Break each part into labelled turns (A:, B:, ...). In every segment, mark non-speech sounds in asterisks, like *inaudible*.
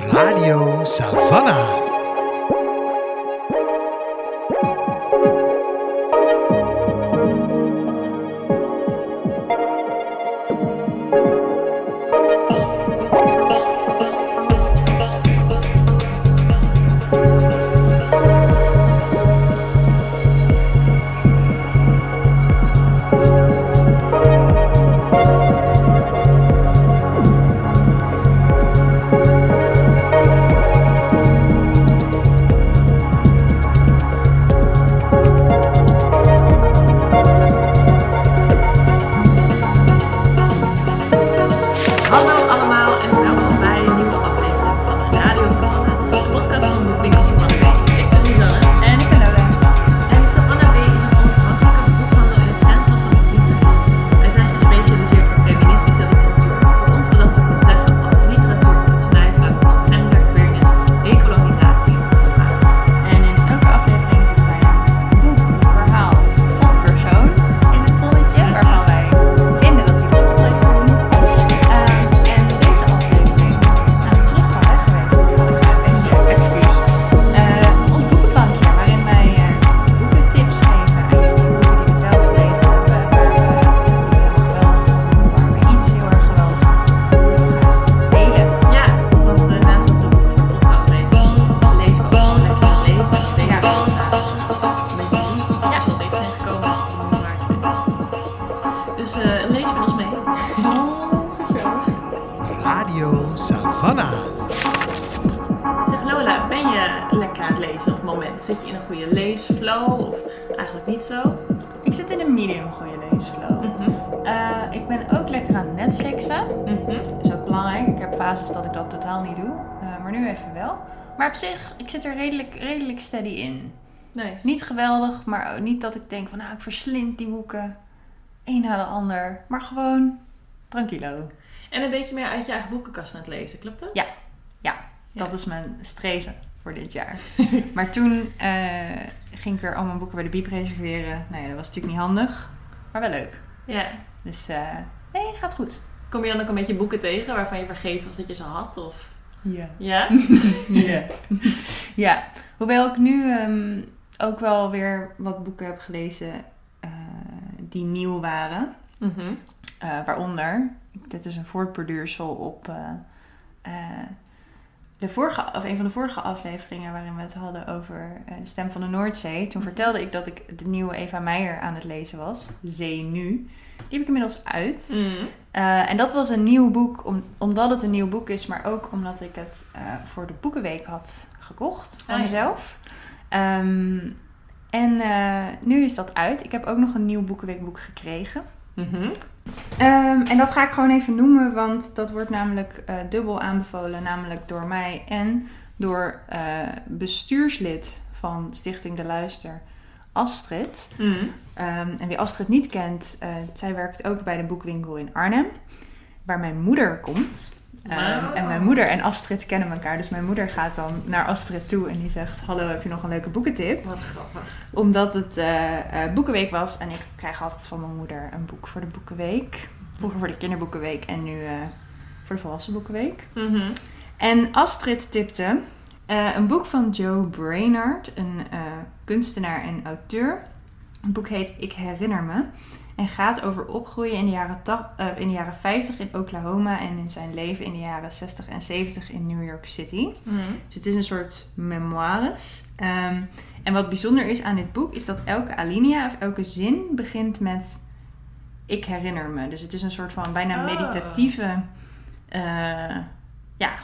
A: Radio Savannah.
B: Leesflow of eigenlijk niet zo?
C: Ik zit in een medium goede leesflow. Eh, ik ben ook lekker aan het Netflixen.
B: Mhm.
C: Dat is ook belangrijk. Ik heb fases dat ik dat totaal niet doe. Eh, maar nu even wel. Maar op zich, ik zit er redelijk, redelijk steady in.
B: Nice.
C: Niet geweldig, maar ook niet dat ik denk van nou, ik verslind die boeken. Een na de ander. Maar gewoon tranquilo.
B: En een beetje meer uit je eigen boekenkast aan het lezen, klopt dat?
C: Ja. Ja,
B: Ja.
C: dat is mijn streven voor dit jaar. *laughs* maar toen eh, ging ik weer al mijn boeken bij de Biep reserveren. Nou ja, dat was natuurlijk niet handig. Maar wel leuk.
B: Ja.
C: Dus eh, nee, gaat goed.
B: Kom je dan ook een beetje boeken tegen waarvan je vergeten was dat je ze had? Of...
C: Ja.
B: Ja? *laughs*
C: Ja. ja. Hoewel ik nu ehm, ook wel weer wat boeken heb gelezen eh, die nieuw waren.
B: Mhm.
C: Eh, waaronder, dit is een voortborduursel op eh, eh, de vorige, of een van de vorige afleveringen waarin we het hadden over eh, de stem van de Noordzee. Toen vertelde ik dat ik de nieuwe Eva Meijer aan het lezen was, Zee Nu. Die heb ik inmiddels uit.
B: Mhm.
C: Eh, en dat was een nieuw boek, om, omdat het een nieuw boek is, maar ook omdat ik het eh, voor de Boekenweek had gekocht van
B: Ah, ja.
C: mezelf. Ehm, en nu is dat uit. Ik heb ook nog een nieuw Boekenweekboek gekregen.
B: Mhm.
C: Ehm, en dat ga ik gewoon even noemen, want dat wordt namelijk eh, dubbel aanbevolen. Namelijk door mij en door eh, bestuurslid van Stichting De Luister, Astrid.
B: Mhm.
C: Ehm, en wie Astrid niet kent, eh, zij werkt ook bij de boekwinkel in Arnhem, waar mijn moeder komt. Ehm. En mijn moeder en Astrid kennen elkaar. Dus mijn moeder gaat dan naar Astrid toe en die zegt: Hallo, heb je nog een leuke boekentip?
B: Wat grappig.
C: Omdat het eh, eh, Boekenweek was en ik krijg altijd van mijn moeder een boek voor de Boekenweek. Vroeger voor de kinderboekenweek en nu eh, voor de volwassen boekenweek.
B: Mhm.
C: En Astrid tipte een boek van Joe Brainard, een kunstenaar en auteur. Het boek heet Ik herinner me. En gaat over opgroeien in de, jaren eh, in de jaren 50 in Oklahoma en in zijn leven in de jaren 60 en 70 in New York City.
B: Mhm.
C: Dus het is een soort memoires. Ehm, en wat bijzonder is aan dit boek is dat elke alinea of elke zin begint met ik herinner me. Dus het is een soort van bijna
B: Oh.
C: meditatieve eh, ja,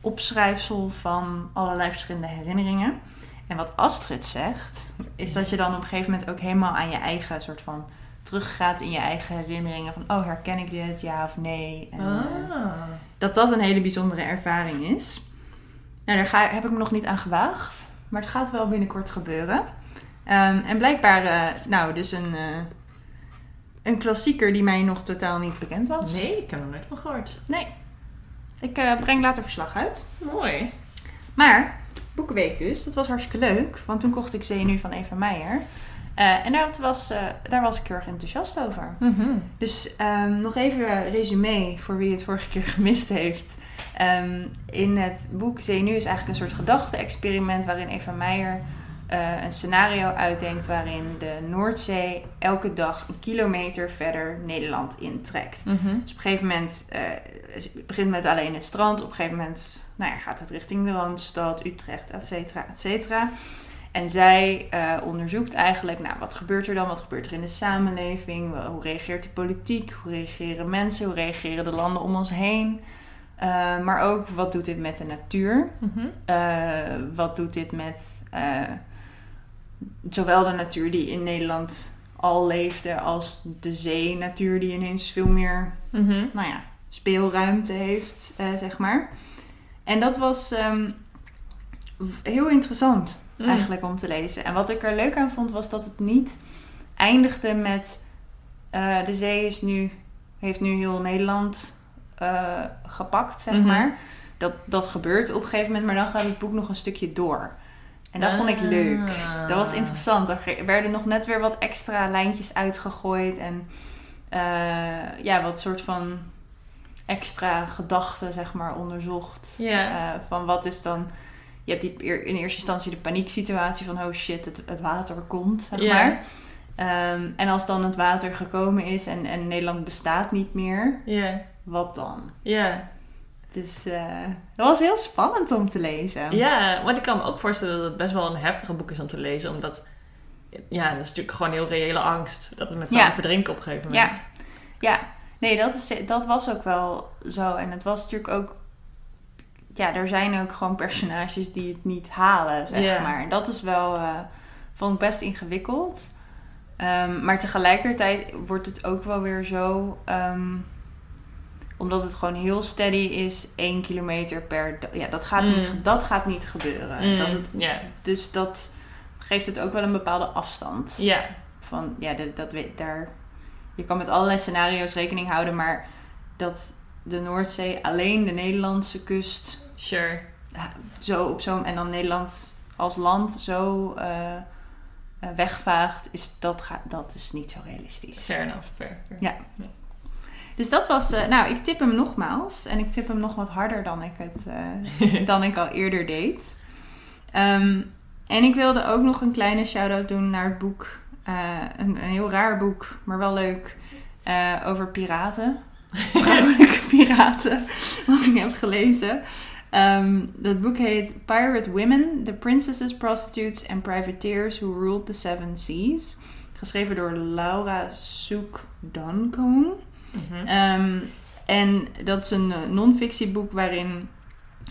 C: opschrijfsel van allerlei verschillende herinneringen. En wat Astrid zegt, is dat je dan op een gegeven moment ook helemaal aan je eigen soort van teruggaat in je eigen herinneringen. Van, oh, herken ik dit? Ja of nee? En, eh,
B: Ah.
C: dat dat een hele bijzondere ervaring is. Nou, daar ga, heb ik me nog niet aan gewaagd. Maar het gaat wel binnenkort gebeuren. Ehm, en blijkbaar, eh, nou, dus een, eh, een klassieker die mij nog totaal niet bekend was.
B: Nee, ik heb er nooit van gehoord.
C: Nee. Ik eh, breng later verslag uit.
B: Mooi.
C: Maar, Boekenweek dus, dat was hartstikke leuk. Want toen kocht ik Zenu van Eva Meijer. Eh, en daar was, eh, daar was ik heel erg enthousiast over.
B: Mhm.
C: Dus ehm, nog even resume voor wie het vorige keer *laughs* gemist heeft. Ehm, in het boek Zee Nu is eigenlijk een soort gedachte-experiment waarin Eva Meijer eh, een scenario uitdenkt waarin de Noordzee elke dag een kilometer verder Nederland intrekt.
B: Mhm.
C: Dus op een gegeven moment eh, het begint met alleen het strand. Op een gegeven moment nou ja, gaat het richting de Randstad, Utrecht, et cetera, et cetera. En zij eh, onderzoekt eigenlijk, nou, wat gebeurt er dan? Wat gebeurt er in de samenleving? Hoe reageert de politiek? Hoe reageren mensen? Hoe reageren de landen om ons heen? Eh, maar ook, wat doet dit met de natuur?
B: Mhm.
C: Eh, wat doet dit met zowel de natuur die in Nederland al leefde, als de zee-natuur die ineens veel meer
B: Mhm.
C: nou ja, speelruimte heeft, zeg maar. En dat was ehm, heel interessant
B: Mm.
C: eigenlijk om te lezen. En wat ik er leuk aan vond, was dat het niet eindigde met eh, de zee is nu, heeft nu heel Nederland eh, gepakt, zeg
B: Mhm.
C: maar. Dat, dat gebeurt op een gegeven moment, maar dan gaat het boek nog een stukje door. En dat vond ik leuk.
B: Ah.
C: Dat was interessant. Er werden nog net weer wat extra lijntjes uitgegooid. En eh, ja, wat soort van extra gedachten, zeg maar, onderzocht. Van wat is dan... Je hebt die, in eerste instantie de panieksituatie van... Oh shit, het, het water komt, zeg maar. Ehm, en als dan het water gekomen is en, en Nederland bestaat niet meer... Wat dan?
B: Ja.
C: Dus eh, dat was heel spannend om te lezen.
B: Ja, want ik kan me ook voorstellen dat het best wel een heftige boek is om te lezen. Omdat, ja, dat is natuurlijk gewoon heel reële angst. Dat we met z'n
C: Ja.
B: allen verdrinken op een gegeven
C: Ja,
B: moment.
C: ja. nee, dat, is, dat was ook wel zo. En het was natuurlijk ook. Ja, er zijn ook gewoon personages die het niet halen, zeg maar. En dat is wel. eh, vond ik best ingewikkeld. Ehm, maar tegelijkertijd wordt het ook wel weer zo. ehm, omdat het gewoon heel steady is, één kilometer per. Ja, dat gaat,
B: Mm.
C: niet, dat gaat niet gebeuren.
B: Mm,
C: Dat het, dus dat geeft het ook wel een bepaalde afstand
B: Ja.
C: van ja, dat, dat daar. Je kan met allerlei scenario's rekening houden, maar dat de Noordzee alleen de Nederlandse kust
B: Sure.
C: zo op zo'n en dan Nederland als land zo eh, wegvaagt, is dat, dat is niet zo realistisch.
B: Fair enough. Fair. fair.
C: Ja. Dus dat was, eh, nou, ik tip hem nogmaals en ik tip hem nog wat harder dan ik het *laughs* dan ik al eerder deed. Ehm, en ik wilde ook nog een kleine shout-out doen naar het boek. een, een heel raar boek, maar wel leuk. over piraten. *laughs* Vrouwelijke piraten. *laughs* Wat ik heb gelezen. Ehm, dat boek heet Pirate Women: The Princesses, Prostitutes and Privateers Who Ruled the Seven Seas. Geschreven door Laura Soek Duncombe.
B: Mhm.
C: Ehm, en dat is een eh, non-fictieboek waarin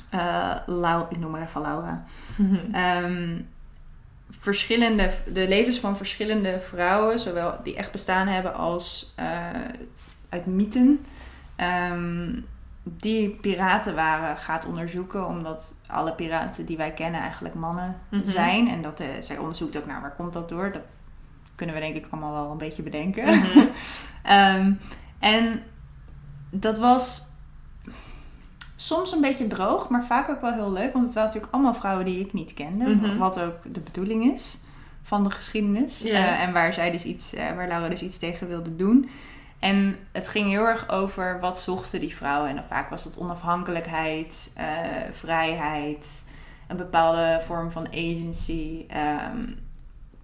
C: eh Lau, ik noem maar even Laura,
B: Mhm.
C: ehm, verschillende, de levens van verschillende vrouwen, zowel die echt bestaan hebben als eh, uit mythen, die piraten waren, gaat onderzoeken. Omdat alle piraten die wij kennen eigenlijk mannen
B: Mhm.
C: zijn. En dat, eh, zij onderzoekt ook, nou, waar komt dat door? Dat kunnen we denk ik allemaal wel een beetje bedenken.
B: Mhm. *laughs*
C: Ehm, en dat was soms een beetje droog, maar vaak ook wel heel leuk. Want het waren natuurlijk allemaal vrouwen die ik niet kende.
B: Mhm.
C: Wat ook de bedoeling is van de geschiedenis. Eh, en waar, zij dus iets, eh, waar Laura dus iets tegen wilde doen. En het ging heel erg over wat zochten die vrouwen. En dan vaak was dat onafhankelijkheid, eh, vrijheid, een bepaalde vorm van agency. ehm,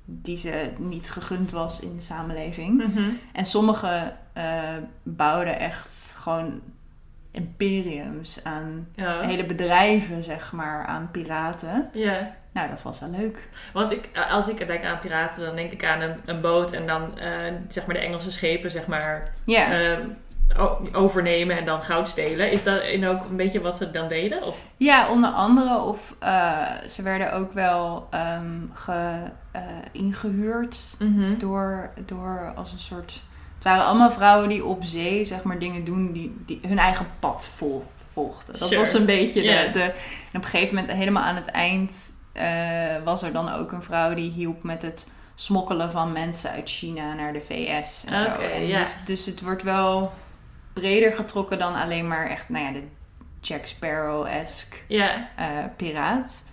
C: die ze niet gegund was in de samenleving.
B: Mhm.
C: En sommigen eh, bouwden echt gewoon imperiums aan
B: Ja.
C: hele bedrijven, zeg maar, aan piraten. Nou, dat was wel leuk.
B: Want ik, als ik denk aan piraten, dan denk ik aan een, een boot en dan eh, zeg maar de Engelse schepen zeg maar eh, overnemen en dan goud stelen. Is dat in ook een beetje wat ze dan deden? Of?
C: ja onder andere. Of eh, ze werden ook wel ehm, ge, eh, ingehuurd door, door als een soort... Het waren allemaal vrouwen die op zee, zeg maar, dingen doen die, die hun eigen pad vol, volgden. Dat
B: Sure.
C: was een beetje de, de... En op een gegeven moment, helemaal aan het eind, eh, was er dan ook een vrouw die hielp met het smokkelen van mensen uit China naar de VS en zo. En dus, dus het wordt wel breder getrokken dan alleen maar echt, nou ja, de Jack Sparrow-esque eh, piraat.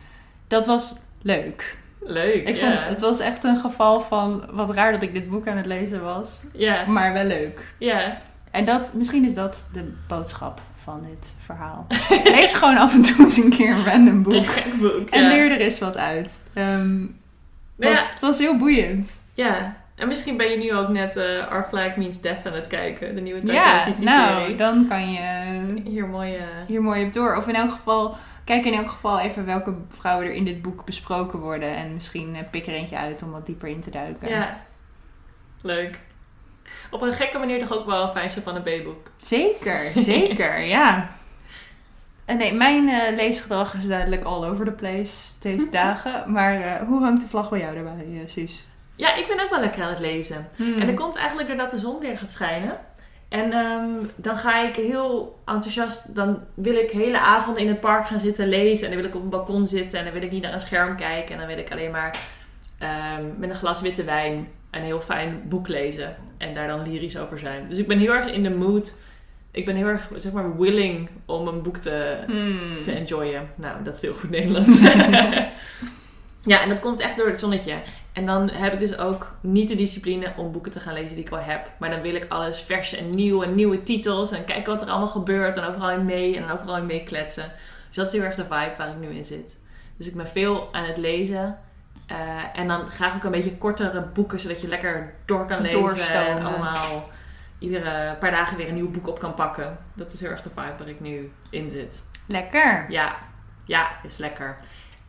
C: Dat was leuk.
B: leuk.
C: Ik
B: ja.
C: vond, het was echt een geval van wat raar dat ik dit boek aan het lezen was, maar wel leuk.
B: ja.
C: En dat, misschien is dat de boodschap van dit verhaal. *laughs* Lees gewoon af en toe eens een keer een random
B: Een
C: boek.
B: gek boek.
C: En
B: ja.
C: leer er eens wat uit. Ehm,
B: Nou ja,
C: dat is heel boeiend.
B: ja. En misschien ben je nu ook net eh Our Flag Means Death aan het kijken. De nieuwe
C: Ja, nou, dan kan je
B: Hier mooi... eh,
C: hier mooi op door. Of in elk geval, kijk in elk geval even welke vrouwen er in dit boek besproken worden. En misschien eh, pik er eentje uit om wat dieper in te duiken.
B: Ja, leuk. Op een gekke manier toch ook wel een fijn van een B-boek.
C: Zeker, *laughs* zeker, ja. En nee, mijn eh, leesgedrag is duidelijk all over the place deze *laughs* dagen. Maar eh, hoe hangt de vlag bij jou daarbij, uh, Suus?
B: Ja, ik ben ook wel lekker aan het lezen.
C: Hmm.
B: En dat komt eigenlijk doordat de zon weer gaat schijnen. En ehm, dan ga ik heel enthousiast, dan wil ik hele avonden in het park gaan zitten lezen. En dan wil ik op een balkon zitten en dan wil ik niet naar een scherm kijken. En dan wil ik alleen maar ehm, met een glas witte wijn een heel fijn boek lezen. En daar dan lyrisch over zijn. Dus ik ben heel erg in de mood. Ik ben heel erg, zeg maar, willing om een boek te,
C: Hmm.
B: te enjoyen. Nou, dat is heel goed Nederlands. *laughs* ja, en dat komt echt door het zonnetje. En dan heb ik dus ook niet de discipline om boeken te gaan lezen die ik al heb. Maar dan wil ik alles vers en nieuw en nieuwe titels. En kijken wat er allemaal gebeurt. En overal in mee en overal in mee kletsen. Dus dat is heel erg de vibe waar ik nu in zit. Dus ik ben veel aan het lezen. Eh, en dan graag ook een beetje kortere boeken, zodat je lekker door kan lezen.
C: Doorstomen.
B: En allemaal iedere paar dagen weer een nieuw boek op kan pakken. Dat is heel erg de vibe waar ik nu in zit.
C: Lekker.
B: Ja, ja, is lekker.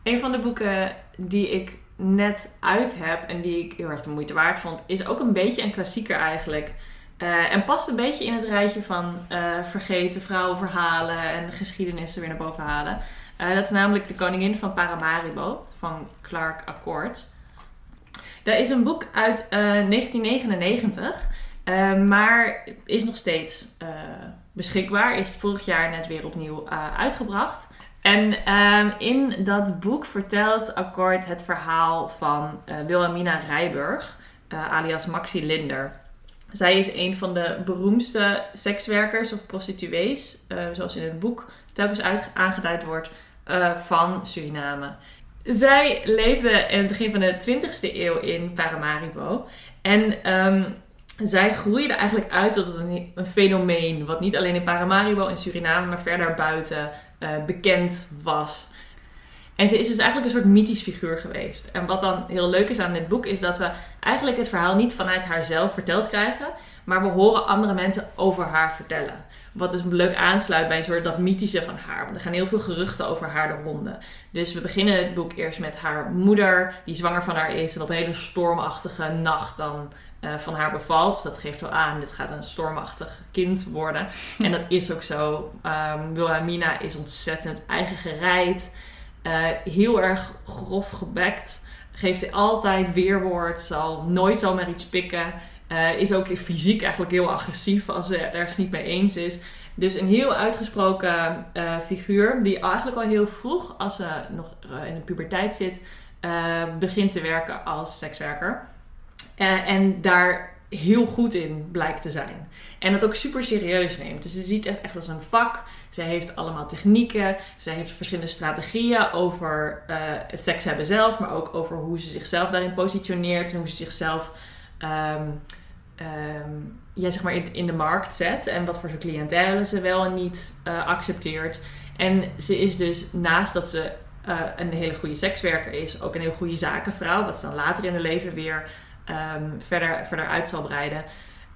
B: Een van de boeken die ik net uit heb en die ik heel erg de moeite waard vond, is ook een beetje een klassieker eigenlijk. Eh, en past een beetje in het rijtje van eh, vergeten vrouwenverhalen en geschiedenissen weer naar boven halen. Eh, dat is namelijk De Koningin van Paramaribo van Clark Accord. Dat is een boek uit eh, 1999, eh, maar is nog steeds eh, beschikbaar. Is vorig jaar net weer opnieuw eh, uitgebracht. En ehm, in dat boek vertelt Akkoord het verhaal van eh, Wilhelmina Rijburg, eh, alias Maxi Linder. Zij is een van de beroemdste sekswerkers of prostituees, eh, zoals in het boek telkens aangeduid wordt, eh, van Suriname. Zij leefde in het begin van de 20e eeuw in Paramaribo. En ehm, zij groeide eigenlijk uit tot een, een fenomeen. Wat niet alleen in Paramaribo en Suriname, maar verder buiten eh, bekend was. En ze is dus eigenlijk een soort mythisch figuur geweest. En wat dan heel leuk is aan dit boek, is dat we eigenlijk het verhaal niet vanuit haarzelf verteld krijgen, maar we horen andere mensen over haar vertellen. Wat dus leuk aansluit bij een soort dat mythische van haar. Want er gaan heel veel geruchten over haar de ronde. Dus we beginnen het boek eerst met haar moeder, die zwanger van haar is en op een hele stormachtige nacht dan eh, van haar bevalt. Dus dat geeft wel aan, dit gaat een stormachtig kind worden. *laughs* En dat is ook zo. Um, Wilhelmina is ontzettend eigen gereid. Uh, heel erg grof gebekt. Geeft altijd weerwoord. Zal nooit zomaar iets pikken. Uh, is ook fysiek eigenlijk heel agressief als ze het ergens niet mee eens is. Dus een heel uitgesproken uh, figuur. Die eigenlijk al heel vroeg, als ze nog in de puberteit zit, begint te werken als sekswerker. En daar heel goed in blijkt te zijn. En dat ook super serieus neemt. Dus ze ziet het echt als een vak. Zij heeft allemaal technieken. Zij heeft verschillende strategieën over het seks hebben zelf. Maar ook over hoe ze zichzelf daarin positioneert. En hoe ze zichzelf um, um, ja, zeg maar in, in, de markt zet. En wat voor soort cliëntele ze wel en niet uh, accepteert. En ze is dus naast dat ze uh, een hele goede sekswerker is. Ook een heel goede zakenvrouw. Wat ze dan later in haar leven weer Um, verder, verder uit zal breiden.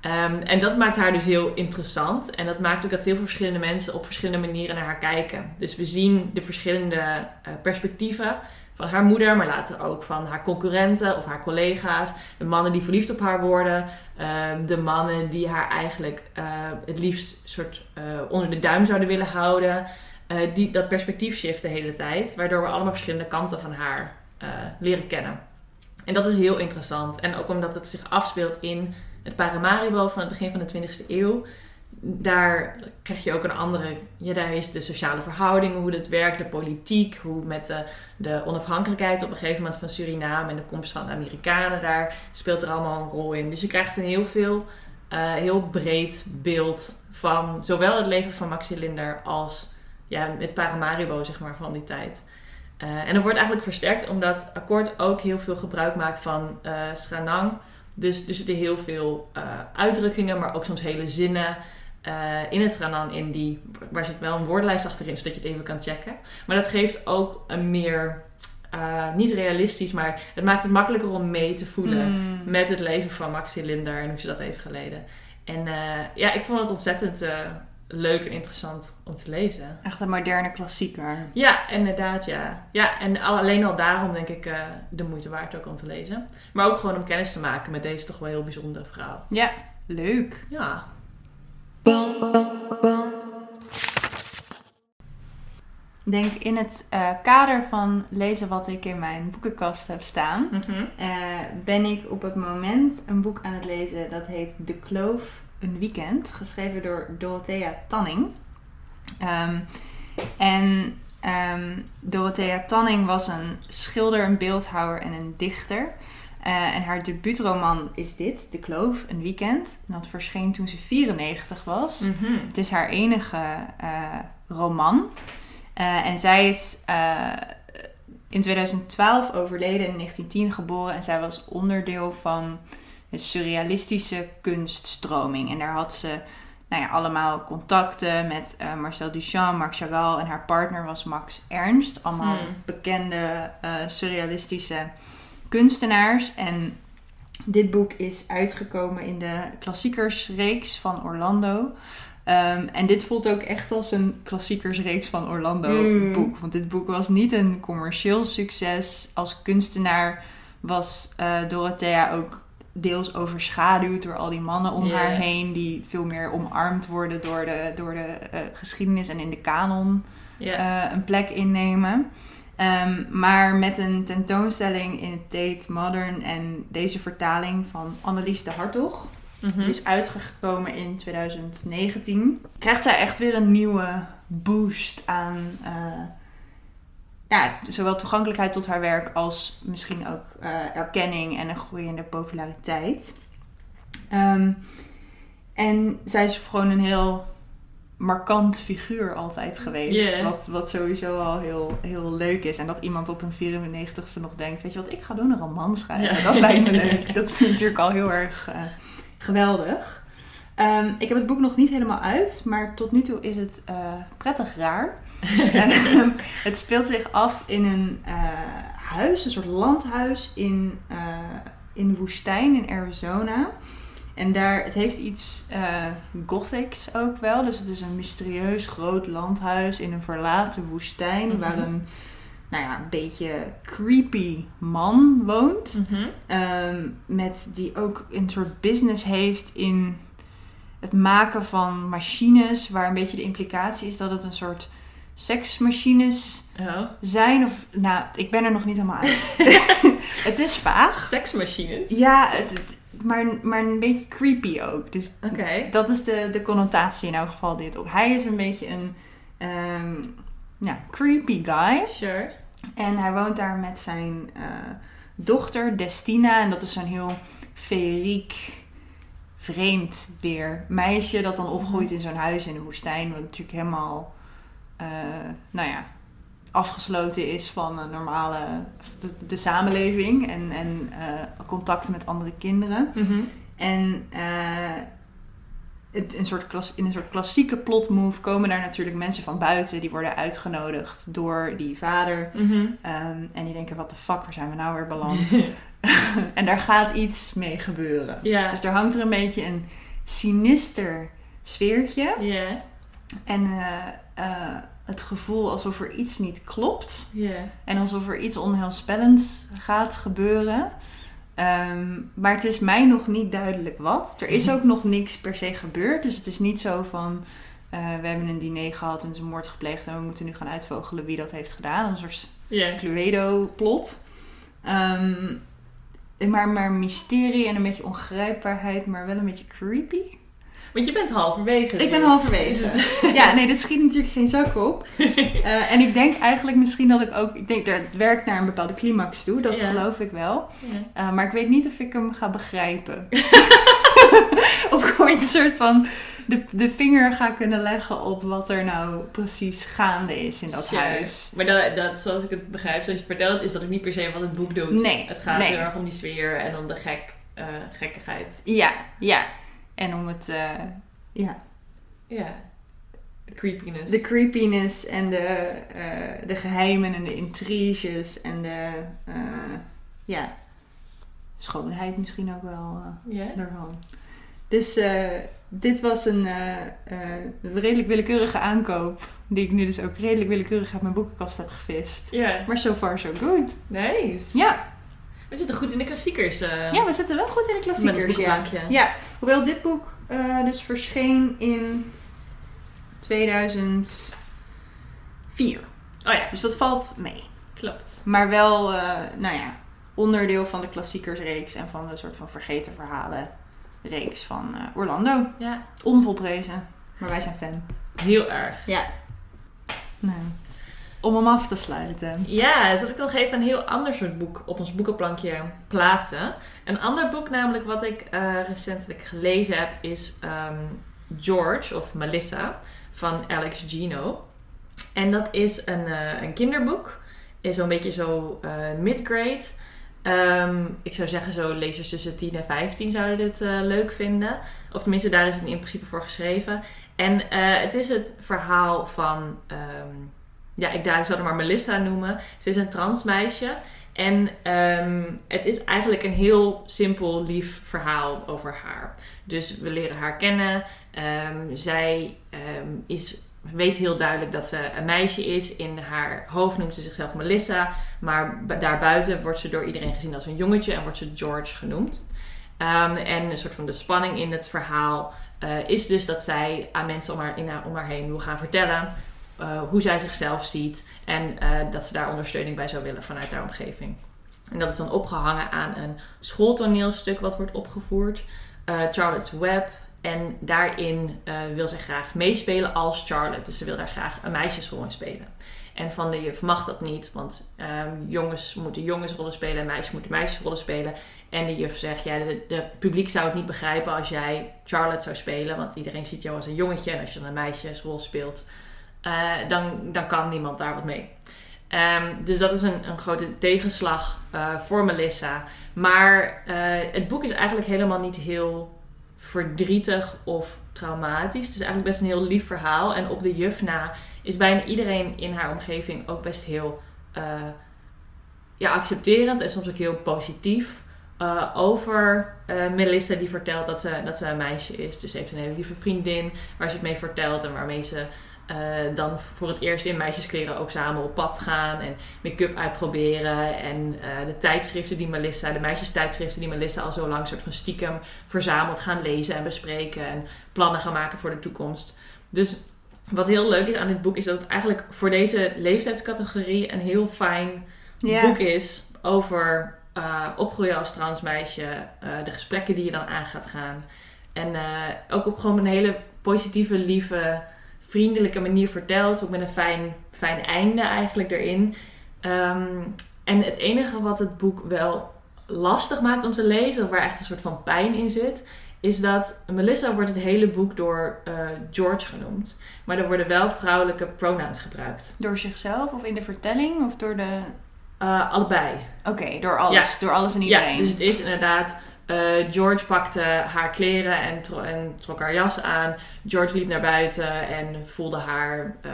B: Um, en dat maakt haar dus heel interessant. En dat maakt ook dat heel veel verschillende mensen op verschillende manieren naar haar kijken. Dus we zien de verschillende uh, perspectieven van haar moeder, maar later ook van haar concurrenten of haar collega's. De mannen die verliefd op haar worden. Uh, de mannen die haar eigenlijk uh, het liefst soort onder de duim zouden willen houden. die, dat perspectief shift de hele tijd. Waardoor we allemaal verschillende kanten van haar leren kennen. En dat is heel interessant. En ook omdat het zich afspeelt in het Paramaribo van het begin van de 20e eeuw. Daar krijg je ook een andere. Ja, daar is de sociale verhoudingen, hoe dat werkt, de politiek, hoe met de, de onafhankelijkheid op een gegeven moment van Suriname en de komst van de Amerikanen daar speelt er allemaal een rol in. Dus je krijgt een heel veel, uh, heel breed beeld van zowel het leven van Maxi Linder als ja, het Paramaribo, zeg maar, van die tijd. Uh, en dat wordt eigenlijk versterkt omdat akkoord ook heel veel gebruik maakt van uh, Schranang. Dus er zitten heel veel uitdrukkingen, maar ook soms hele zinnen eh, in het Ranan in die, waar zit wel een woordenlijst achterin, zodat je het even kan checken. Maar dat geeft ook een meer, eh, niet realistisch, maar het maakt het makkelijker om mee te voelen
C: Mm.
B: met het leven van Max Linder en hoe ze dat heeft geleden. En eh, ja, ik vond het ontzettend leuk en interessant om te lezen.
C: Echt een moderne klassieker.
B: Ja, inderdaad, ja. Ja, en al- alleen al daarom denk ik de moeite waard ook om te lezen. Maar ook gewoon om kennis te maken met deze toch wel heel bijzondere vrouw.
C: Ja, leuk.
B: Ja.
C: Ik denk in het eh, kader van lezen wat ik in mijn boekenkast heb staan,
B: Mhm.
C: eh, ben ik op het moment een boek aan het lezen dat heet De Kloof, een weekend, geschreven door Dorothea Tanning. Ehm, en ehm, Dorothea Tanning was een schilder, een beeldhouwer en een dichter. Eh, en haar debuutroman is dit, De Kloof, een weekend. En dat verscheen toen ze 94 was.
B: Mhm.
C: Het is haar enige eh, roman. Eh, en zij is in 2012 overleden, in 1910 geboren. En zij was onderdeel van de surrealistische kunststroming. En daar had ze nou ja, allemaal contacten met Marcel Duchamp, Marc Chagall. En haar partner was Max Ernst. Allemaal
B: Hmm.
C: bekende surrealistische kunstenaars. En dit boek is uitgekomen in de klassiekersreeks van Orlando. Ehm, en dit voelt ook echt als een klassiekersreeks van Orlando
B: Mm.
C: boek. Want dit boek was niet een commercieel succes. Als kunstenaar was eh, Dorothea ook deels overschaduwd door al die mannen om haar heen. Die veel meer omarmd worden door de, door de eh, geschiedenis en in de kanon eh, een plek innemen. Ehm, maar met een tentoonstelling in het Tate Modern en deze vertaling van Annelies de Hartog, die is uitgekomen in 2019, krijgt zij echt weer een nieuwe boost aan eh, ja, zowel toegankelijkheid tot haar werk als misschien ook eh, erkenning en een groeiende populariteit. Ehm, en zij is gewoon een heel markant figuur altijd geweest. Wat, wat sowieso al heel, heel leuk is. En dat iemand op een 94ste nog denkt: Weet je wat, ik ga doen een roman schrijven.
B: Ja.
C: Dat lijkt me *laughs* leuk. Dat is natuurlijk al heel erg eh, geweldig. Ehm, ik heb het boek nog niet helemaal uit, maar tot nu toe is het eh, prettig raar. *laughs* Ehm, het speelt zich af in een eh, huis, een soort landhuis in, in de woestijn in Arizona. En daar, het heeft iets eh gothics ook wel. Dus het is een mysterieus groot landhuis in een verlaten woestijn.
B: Mhm.
C: Waar een, nou ja, een beetje creepy man woont.
B: Mhm.
C: Ehm, met die ook een soort business heeft in het maken van machines. Waar een beetje de implicatie is dat het een soort seksmachines
B: Oh.
C: zijn. Of, nou, ik ben er nog niet helemaal uit. *laughs* *laughs* het is vaag.
B: Seksmachines?
C: Ja, het, het- maar, maar een beetje creepy ook. Dus dat is de, de connotatie in elk geval dit op. Hij is een beetje een ehm, ja, creepy guy.
B: Sure.
C: En hij woont daar met zijn eh, dochter Destina. En dat is zo'n heel feeriek, vreemd weer meisje. Dat dan opgroeit in zo'n huis in de woestijn. Wat natuurlijk helemaal, eh, nou ja, afgesloten is van een normale, de, de samenleving. En, en eh, contacten met andere kinderen.
B: Mhm.
C: En eh, het, een soort klas, in een soort klassieke plotmove komen daar natuurlijk mensen van buiten. Die worden uitgenodigd door die vader.
B: Mhm.
C: Ehm, en die denken, wat de fuck, waar zijn we nou weer beland? *laughs* *laughs* en daar gaat iets mee gebeuren. Dus er hangt er een beetje een sinister sfeertje. En eh, het gevoel alsof er iets niet klopt. En alsof er iets onheilspellends gaat gebeuren. Ehm, maar het is mij nog niet duidelijk wat. Er is ook nog niks per se gebeurd. Dus het is niet zo van... eh, we hebben een diner gehad en is een moord gepleegd... en we moeten nu gaan uitvogelen wie dat heeft gedaan. Een soort. Cluedo-plot. Ehm, maar, maar mysterie en een beetje ongrijpbaarheid... maar wel een beetje creepy.
B: Want je bent halverwege.
C: Ik ben
B: nu.
C: halverwege. *laughs* Ja, nee, dit schiet natuurlijk geen zak op. *laughs* Eh, en ik denk eigenlijk misschien dat ik ook... Ik denk, dat het werkt naar een bepaalde climax toe. Dat
B: Ja.
C: geloof ik wel.
B: Ja.
C: Eh, maar ik weet niet of ik hem ga begrijpen. *laughs* of ooit een soort van... De, de vinger ga kunnen leggen op wat er nou precies gaande is in dat
B: Sure.
C: huis.
B: Maar dat, dat, zoals ik het begrijp, zoals je het vertelt, is dat ik niet per se wat het boek doet.
C: Nee,
B: Het gaat
C: nee.
B: heel erg om die sfeer en om de gek, eh, gekkigheid.
C: Ja, ja. En om het... eh, ja.
B: Ja. De creepiness.
C: de creepiness en de, eh, de geheimen en de intriges en de eh, ja, schoonheid misschien ook wel daarvan. Dus dit was een redelijk willekeurige aankoop, die ik nu dus ook redelijk willekeurig uit mijn boekenkast heb gevist.
B: Ja.
C: Maar so far so good.
B: Nice.
C: Ja,
B: We zitten goed in de klassiekers. eh.
C: ja we zitten wel goed in de klassiekers. Ja. hoewel dit boek eh, dus verscheen in 2004.
B: Oh ja,
C: Dus dat valt mee.
B: klopt.
C: Maar wel, eh, nou ja, onderdeel van de klassiekersreeks en van de soort van vergeten verhalen reeks van Orlando.
B: Ja,
C: Onvolprezen, maar wij zijn fan.
B: heel erg.
C: Ja. Nou, om hem af te sluiten.
B: Ja, zal ik nog even een heel ander soort boek op ons boekenplankje plaatsen. Een ander boek namelijk wat ik eh, recentelijk gelezen heb is ehm, George of Melissa van Alex Gino. En dat is een, eh, een kinderboek. Is zo'n beetje zo eh mid-grade. Ehm, ik zou zeggen zo lezers tussen 10 en 15 zouden dit leuk vinden. Of tenminste, daar is het in principe voor geschreven. En het is het verhaal van... ehm, ja, ik, daar- ik zal maar Melissa noemen. Ze is een transmeisje. En ehm, het is eigenlijk een heel simpel, lief verhaal over haar. Dus we leren haar kennen. Ehm, zij ehm, is, weet heel duidelijk dat ze een meisje is. In haar hoofd noemt ze zichzelf Melissa. Maar bu- daarbuiten wordt ze door iedereen gezien als een jongetje en wordt ze George genoemd. En een soort van de spanning in het verhaal eh, is dus dat zij aan mensen om in haar, om haar heen wil gaan vertellen eh, hoe zij zichzelf ziet en eh, dat ze daar ondersteuning bij zou willen vanuit haar omgeving. En dat is dan opgehangen aan een schooltoneelstuk wat wordt opgevoerd, eh, Charlotte's Web. En daarin wil zij graag meespelen als Charlotte. Dus ze wil daar graag een meisjesrol in spelen. En van de juf mag dat niet, want ehm, jongens moeten jongensrollen spelen en meisjes moeten meisjesrollen spelen. En de juf zegt, ja, de publiek zou het niet begrijpen als jij Charlotte zou spelen, want iedereen ziet jou als een jongetje. En als je dan een meisjesrol speelt, eh, dan, dan kan niemand daar wat mee. Ehm, dus dat is een, een grote tegenslag eh, voor Melissa. Maar eh, het boek is eigenlijk helemaal niet heel verdrietig of traumatisch. Het is eigenlijk best een heel lief verhaal. En op de juf na is bijna iedereen in haar omgeving ook best heel ja, accepterend en soms ook heel positief. over Melissa die vertelt dat ze, dat ze een meisje is. Dus ze heeft een hele lieve vriendin waar ze het mee vertelt en waarmee ze eh, dan voor het eerst in meisjeskleren ook samen op pad gaan en make-up uitproberen. En eh, de tijdschriften die Melissa, de meisjestijdschriften die Melissa al zo lang soort van stiekem verzameld gaan lezen en bespreken en plannen gaan maken voor de toekomst. Dus wat heel leuk is aan dit boek is dat het eigenlijk voor deze leeftijdscategorie een heel fijn boek is over eh, opgroeien als transmeisje, de gesprekken die je dan aan gaat gaan. En ook op gewoon een hele positieve, lieve, vriendelijke manier verteld. Ook met een fijn, fijn einde eigenlijk erin. Ehm, en het enige wat het boek wel lastig maakt om te lezen, of waar echt een soort van pijn in zit, is dat Melissa wordt het hele boek door eh, George genoemd. Maar er worden wel vrouwelijke pronouns gebruikt.
C: Door zichzelf of in de vertelling of door de...
B: Eh, allebei.
C: Oké, door alles. Door alles en
B: Ja,
C: iedereen.
B: dus het is inderdaad. Eh, George pakte haar kleren en, tro- en trok haar jas aan. George liep naar buiten en voelde haar, eh,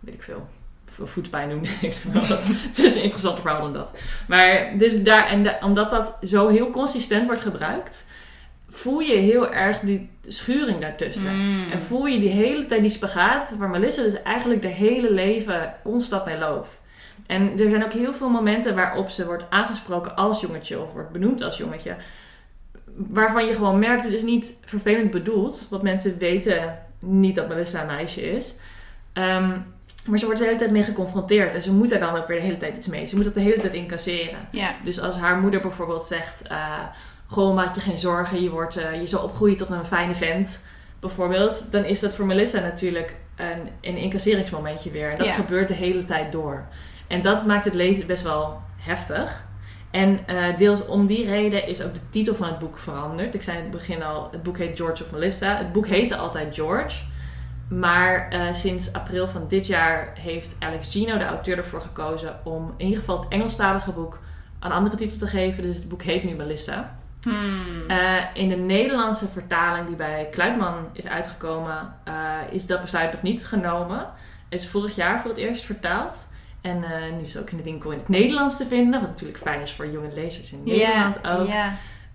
B: weet ik veel, vo- voetpijn doen. *laughs* ik zeg wat. Het is een interessanter verhaal dan dat. Maar dus daar, en da- omdat dat zo heel consistent wordt gebruikt, voel je heel erg die schuring daartussen.
C: Mm.
B: En voel je die hele tijd die spagaat, waar Melissa dus eigenlijk de hele leven constant mee loopt. En er zijn ook heel veel momenten waarop ze wordt aangesproken als jongetje of wordt benoemd als jongetje. Waarvan je gewoon merkt, het is niet vervelend bedoeld. Want mensen weten niet dat Melissa een meisje is. Ehm, maar ze wordt de hele tijd mee geconfronteerd. En ze moet daar dan ook weer de hele tijd iets mee. Ze moet dat de hele tijd incasseren.
C: Ja.
B: Dus als haar moeder bijvoorbeeld zegt: eh Goh, maak je geen zorgen, je, wordt, eh, je zal opgroeien tot een fijne vent, bijvoorbeeld. Dan is dat voor Melissa natuurlijk een, een incasseringsmomentje weer. En dat
C: Ja.
B: gebeurt de hele tijd door. En dat maakt het lezen best wel heftig. En eh, deels om die reden is ook de titel van het boek veranderd. Ik zei in het begin al: het boek heet George of Melissa. Het boek heette altijd George. Maar eh, sinds april van dit jaar heeft Alex Gino, de auteur, ervoor gekozen om in ieder geval het Engelstalige boek een andere titel te geven. Dus het boek heet nu Melissa.
C: Hmm.
B: Eh, in de Nederlandse vertaling die bij Kluitman is uitgekomen, is dat besluit nog niet genomen. Het is vorig jaar voor het eerst vertaald. En eh, nu is het ook in de winkel in het Nederlands te vinden. Wat natuurlijk fijn is voor jonge lezers in Nederland ook.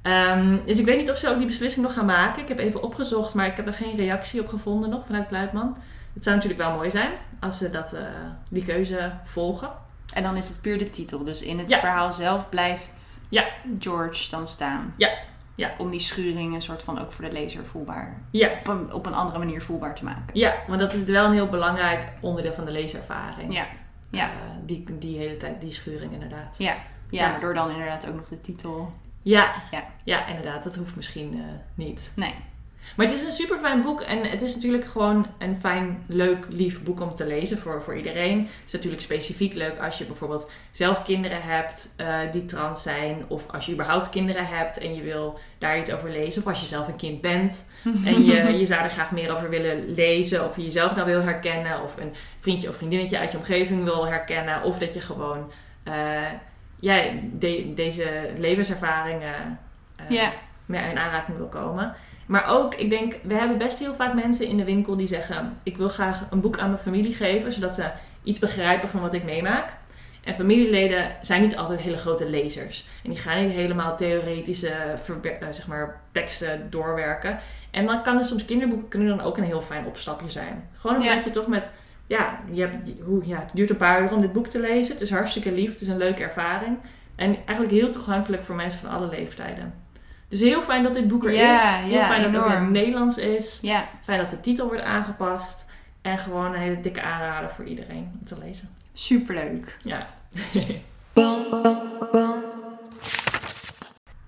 B: Ehm, dus ik weet niet of ze ook die beslissing nog gaan maken. Ik heb even opgezocht, maar ik heb er geen reactie op gevonden nog vanuit Kluitman. Het zou natuurlijk wel mooi zijn als ze dat, eh, die keuze volgen.
C: En dan is het puur de titel. Dus in het
B: Ja.
C: verhaal zelf blijft
B: Ja.
C: George dan staan.
B: Ja. Ja.
C: Om die schuring een soort van ook voor de lezer voelbaar.
B: Ja.
C: Op een, op een andere manier voelbaar te maken.
B: Ja, want dat is wel een heel belangrijk onderdeel van de leeservaring.
C: Ja. Ja.
B: Eh, die, die hele tijd, die schuring inderdaad.
C: Ja. Ja,
B: Ja.
C: maar door dan inderdaad ook nog de titel.
B: Ja,
C: Ja.
B: ja inderdaad. Dat hoeft misschien eh, niet.
C: Nee.
B: Maar het is een super fijn boek en het is natuurlijk gewoon een fijn, leuk, lief boek om te lezen voor, voor iedereen. Het is natuurlijk specifiek leuk als je bijvoorbeeld zelf kinderen hebt eh, die trans zijn, of als je überhaupt kinderen hebt en je wil daar iets over lezen, of als je zelf een kind bent en je, *laughs* je zou er graag meer over willen lezen, of je jezelf nou wil herkennen, of een vriendje of vriendinnetje uit je omgeving wil herkennen, of dat je gewoon ja, de- deze levenservaringen eh,
C: Ja.
B: mee in aanraking wil komen. Maar ook, ik denk, we hebben best heel vaak mensen in de winkel die zeggen: Ik wil graag een boek aan mijn familie geven, zodat ze iets begrijpen van wat ik meemaak. En familieleden zijn niet altijd hele grote lezers. En die gaan niet helemaal theoretische eh, zeg maar, teksten doorwerken. En dan kan er soms kinderboeken kunnen dan ook een heel fijn opstapje zijn. Gewoon omdat
C: Ja.
B: je toch met, ja, je hebt, hoe, ja, het duurt een paar uur om dit boek te lezen. Het is hartstikke lief, het is een leuke ervaring. En eigenlijk heel toegankelijk voor mensen van alle leeftijden. Dus heel fijn dat dit boek er is. Heel fijn dat het ook in het. Nederlands is.
C: Ja.
B: Fijn dat de titel wordt aangepast. En gewoon een hele dikke aanrader voor iedereen om te lezen.
C: Superleuk.
B: Ja. *laughs*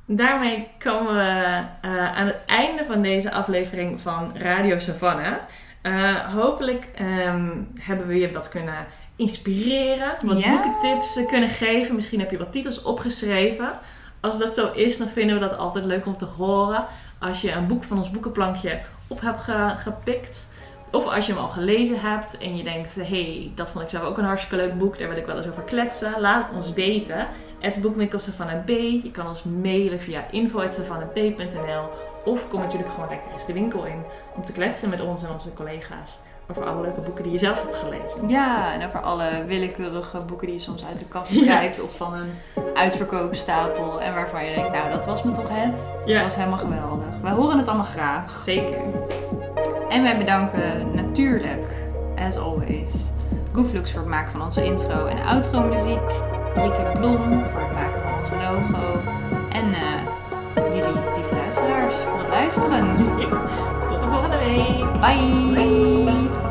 B: Daarmee komen we eh, aan het einde van deze aflevering van Radio Savannah. Eh, hopelijk ehm, hebben we je wat kunnen inspireren, wat boekentips kunnen geven. Misschien heb je wat titels opgeschreven. Als dat zo is, dan vinden we dat altijd leuk om te horen. Als je een boek van ons boekenplankje op hebt ge- gepikt. Of als je hem al gelezen hebt en je denkt, hey, dat vond ik zelf ook een hartstikke leuk boek, daar wil ik wel eens over kletsen. Laat het ons weten. Het Savannah B. Je kan ons mailen via info.savannahb.nl Of kom natuurlijk gewoon lekker eens de winkel in om te kletsen met ons en onze collega's over alle leuke boeken die je zelf hebt gelezen.
C: Ja, en over alle willekeurige boeken die je soms uit de kast
B: Ja.
C: grijpt. Of van een uitverkoopstapel. En waarvan je denkt, nou dat was me toch het.
B: Ja.
C: Dat was helemaal geweldig. Wij horen het allemaal graag.
B: Zeker.
C: En wij bedanken natuurlijk, as always, Gooflux voor het maken van onze intro en outro muziek. Rieke Blom voor het maken van onze logo. En eh, jullie, lieve luisteraars, voor het luisteren. *laughs*
B: Tot de volgende week.
C: Bye.